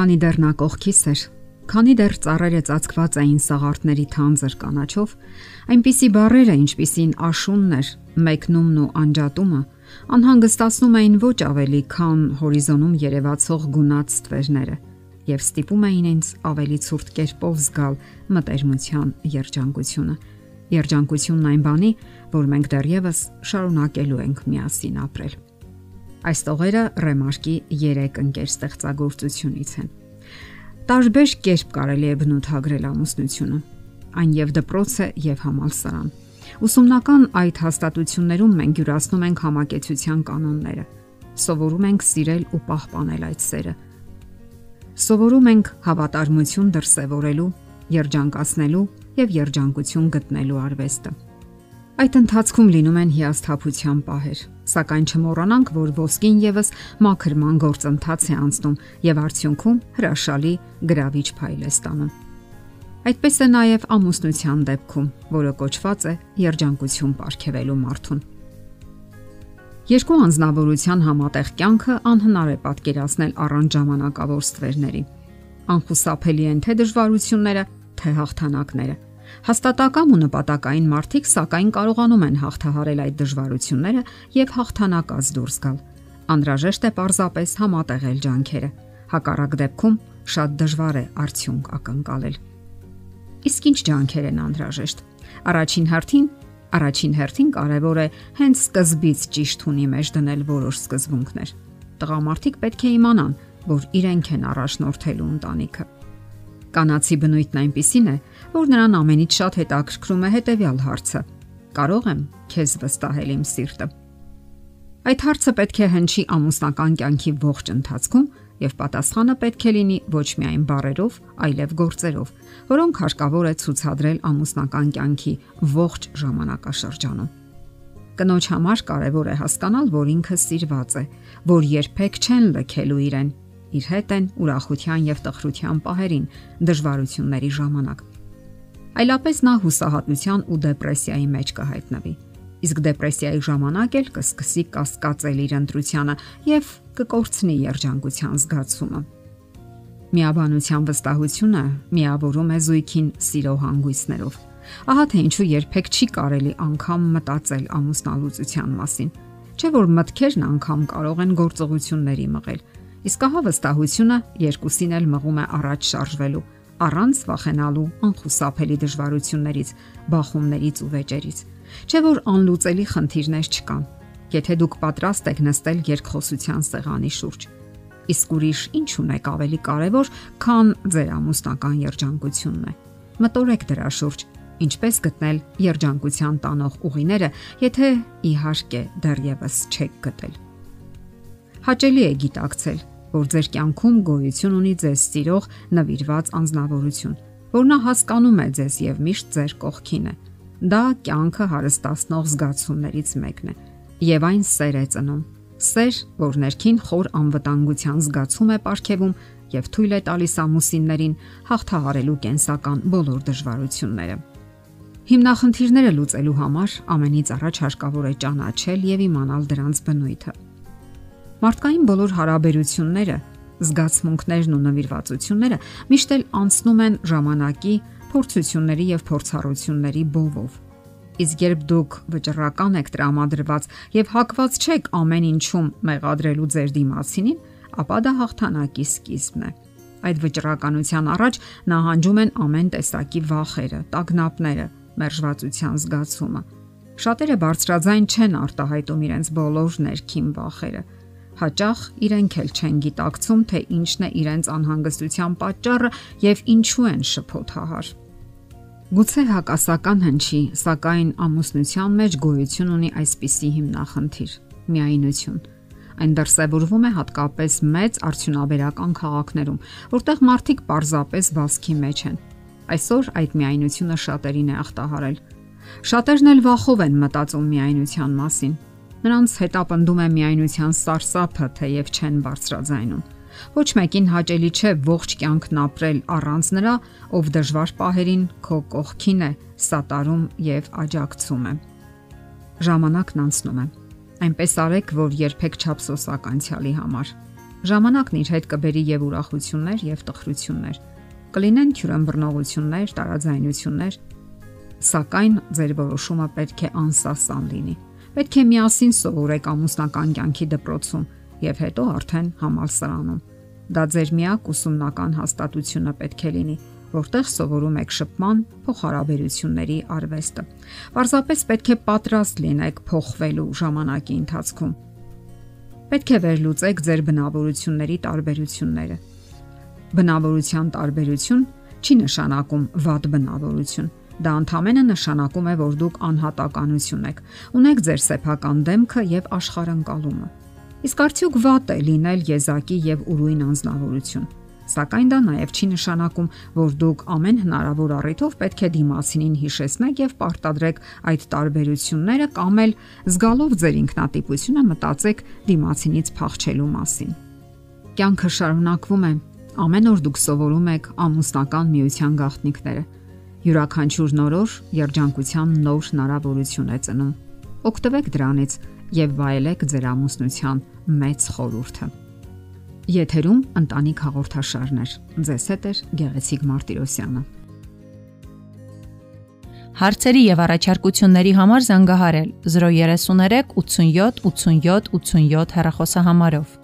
Քանի դեռ նա կողքիս էր, քանի դեռ ծառերը ծածկված էին սաղարթների թանձր կանաչով, այնպիսի բարերը, ինչպիսին աշունն էր, մեկնումն ու անջատումը, անհանգստացնում էին ոչ ավելի, քան հորիզոնում երևացող գունած ստվերները եւ ստիպում էին ինձ ավելի ցուրտ կերպով զգալ մտերմության երջանկությունը։ Երջանկությունն այն բանի, որ մենք դեռևս շարունակելու ենք միասին ապրել։ Այս տողերը Ռեմարկի 3 ընկեր ստեղծագործությունից են։ Տարբեր կերպ կարելի է բնութագրել ամուսնությունը։ Այն եւ դպրոց է եւ համալսարան։ Ուսումնական այդ հաստատություններում մենք յուրացնում ենք համակեցության կանոնները։ Սովորում ենք սիրել ու պահպանել այդ սերը Սովորում ենք հավատարմություն դրսևորելու, երջանկացնելու եւ երջանկություն գտնելու արվեստը։ Այդ ընթացքում լինում են հիասթափության պահեր, սակայն չմոռանանք, որ ոսկին եւս մաքրման գործընթաց է անցնում եւ արդյունքում հրաշալի գրավիչ փայլ է ստանում։ Այդպես է նաև ամուսնության դեպքում, որը կոչված է երջանկություն ապարգևելու մարդուն։ Երկու անznավորության համատեղ կյանքը անհնար է պատկերացնել առանց ժամանակավոր ստվերների։ Անխուսափելի են թե դժվարությունները, թե հաղթանակները։ Հաստատակամ ու նպատակային մարդիկ սակայն կարողանում են հաղթահարել այդ դժվարությունները եւ հաղթանակած դուրս գալ։ Անդրաժեշտ է պարզապես համատեղել ջանքերը։ Հակառակ դեպքում շատ դժվար է արդյունք ակնկալել։ Իսկ ինչ ջանքեր են անդրաժեշտ։ Առաջին հերթին Առաջին հերթին կարևոր է հենց սկզբից ճիշտ ունի մեջ դնել որոշ սկզբունքներ։ Տղամարդիկ պետք է իմանան, որ իրենք են առաջնորդելու ընտանիքը։ Կանացի բնույթն այնպիսին է, որ նրան ամենից շատ հետաքրքրում է հետևյալ հարցը. Կարո՞ղ եմ քեզ վստահել իմ սիրտը։ Այդ հարցը պետք է հնչի ամուսնական կյանքի ողջ ընթացքում եւ պատասխանը պետք է լինի ոչ միայն բառերով, այլև գործերով, որոնք հարկավոր է ցուցադրել ամուսնական կյանքի ողջ ժամանակաշրջանում։ Կնոջ համար կարևոր է հասկանալ, որ ինքը սիրված է, որ երբեք չեն լքելու իրեն, իր հետ են ուրախության եւ տխրության պահերին, դժվարությունների ժամանակ։ Այլապես նա հուսահատության ու դեպրեսիայի մեջ կհայտնվի իսկ դեպրեսիայի ժամանակ էլ կսկսի կասկածել իր ընտրությանը եւ կկորցնի երջանկության զգացումը։ Միաբանության վստահությունը միավորում է զույգին սիրո հանգույցներով։ Ահա թե ինչու երբեք չի կարելի անգամ մտածել ամուսնալուծության մասին։ Չէ որ մտքերն անգամ կարող են գործողությունների մղել։ Իսկ ահա վստահությունը երկուսին էլ մղում է առաջ շարժվելու, առանց վախենալու անխուսափելի դժվարություններից, բախումներից ու վեճերից։ Չէ որ անլուծելի խնդիրներ չկան։ Եթե դուք պատրաստ եք նստել երկխոսության սեղանի շուրջ, իսկ ուրիշ ինչ ունեք ավելի կարևոր, քան ձեր ամուսնական երջանկությունն է։ Մտորեք դրա շուրջ, ինչպես գտնել երջանկության տանող ուղիները, եթե իհարկե դեռևս չեք գտել։ Հաճելի է գիտակցել, որ ձեր կյանքում գոյություն ունի ձեզ սիրող նվիրված անznավորություն, որ նա հասկանում է ձեզ եւ միշտ ձեր կողքին է Դա կյանքը հարստացնող զգացումներից մեկն է եւ այն սեր է ծնում։ Սեր, որ ներքին խոր անվտանգության զգացում է ապարգևում եւ թույլ է տալիս ամուսիններին հաղթահարելու կենսական բոլոր դժվարությունները։ Հիմնախնդիրները լուծելու համար ամենից առաջ հարկավոր է ճանաչել եւ իմանալ դրանց բնույթը։ Մարդկային բոլոր հարաբերությունները, զգացմունքներն ու նվիրվածությունները միշտ էլ անցնում են ժամանակի փորձությունների եւ փորձառությունների բովով։ Իսկ երբ դուք վճռական եք տրամադրված եւ հակված չեք ամեն ինչում մեղադրելու ձեր դիմացինին, ապա դա հաղթանակի սկիզբն է։ Այդ վճռականության առաջ նահանջում են ամեն տեսակի վախերը, տագնապները, մերժվածության զգացումը։ Շատերը բարձրաձայն չեն արտահայտում իրենց բոլոր ներքին վախերը հաճախ իրենք էլ չեն գիտակցում, թե ինչն է իրենց անհանգստության պատճառը եւ ինչու են շփոթահար։ Գուցե հակասական հնչի, սակայն ամուսնության մեջ գոյություն ունի այսպիսի հիմնախնդիր՝ միայնություն։ Այն դրսևորվում է հատկապես մեծ արդյունաբերական քաղաքներում, որտեղ մարդիկ պարզապես վասքի մեջ են։ Այսօր այդ միայնությունը շատերին է ախտահարել։ Շատերն էլ վախով են մտածում միայնության մասին, Նրանց հետապնդում է միայնության սարսափը, թեև չեն բարձրաձայնում։ Ոչ մեկին հաճելի չէ ողջ կյանքն ապրել առանց նրա, ով դժվար պահերին քո կողքին է, սատարում եւ աջակցում է։ Ժամանակն անցնում է։ Այնպես արեք, որ երբեք չափսոսակ անցյալի համար։ Ժամանակն իր հետ կբերի եւ ուրախություններ եւ տխրություններ։ Կլինեն թյուրըմբռնողություններ, տարաձայնություններ, սակայն ձեր որոշումը պետք է անսասան լինի։ Պետք է միասին սովորեք ամուսնական կյանքի դպրոցում եւ հետո արդեն համալսարանում։ Դա ձեր միակ ուսումնական հաստատությունը պետք է լինի, որտեղ սովորում եք շփման, փոխհարաբերությունների արվեստը։ Պարզապես պետք է պատրաստ լինեք փոխվելու ժամանակի ընթացքում պետք է վերլուծեք ձեր բնավորությունների տարբերությունները։ Բնավորության տարբերություն չի նշանակում վատ բնավորություն։ Դա ընդհանրապես նշանակում է, որ դուք անհատականություն եք, ունեք ձեր սեփական դեմքը եւ աշխարհընկալումը։ Իսկ արդյոք վատ է լինել եզակի եւ ուրույն անznավորություն։ Սակայն դա նաև չի նշանակում, որ դուք ամեն հնարավոր առիթով պետք է դիմացինին հիշեցնեք եւ պարտադրեք այդ տարբերությունները կամ էլ զգալով ձեր ինքնատիպությունը մտածեք դիմացինից փախչելու մասին։ Կյանքը շարունակվում է։ Ամեն օր դուք սովորում եք ամուսնական միության գաղտնիքները։ Յուրաքանչյուր նորոր երջանկության նոր հնարավորություն է ծնում։ Օգտվեք դրանից եւ վայելեք ձեր ամուսնության մեծ խորհուրդը։ Եթերում ընտանիք հաղորդաշարներ։ Ձեզ հետ է Գեղեցիկ Մարտիրոսյանը։ Հարցերի եւ առաջարկությունների համար զանգահարել 033 87 87 87 հեռախոսահամարով։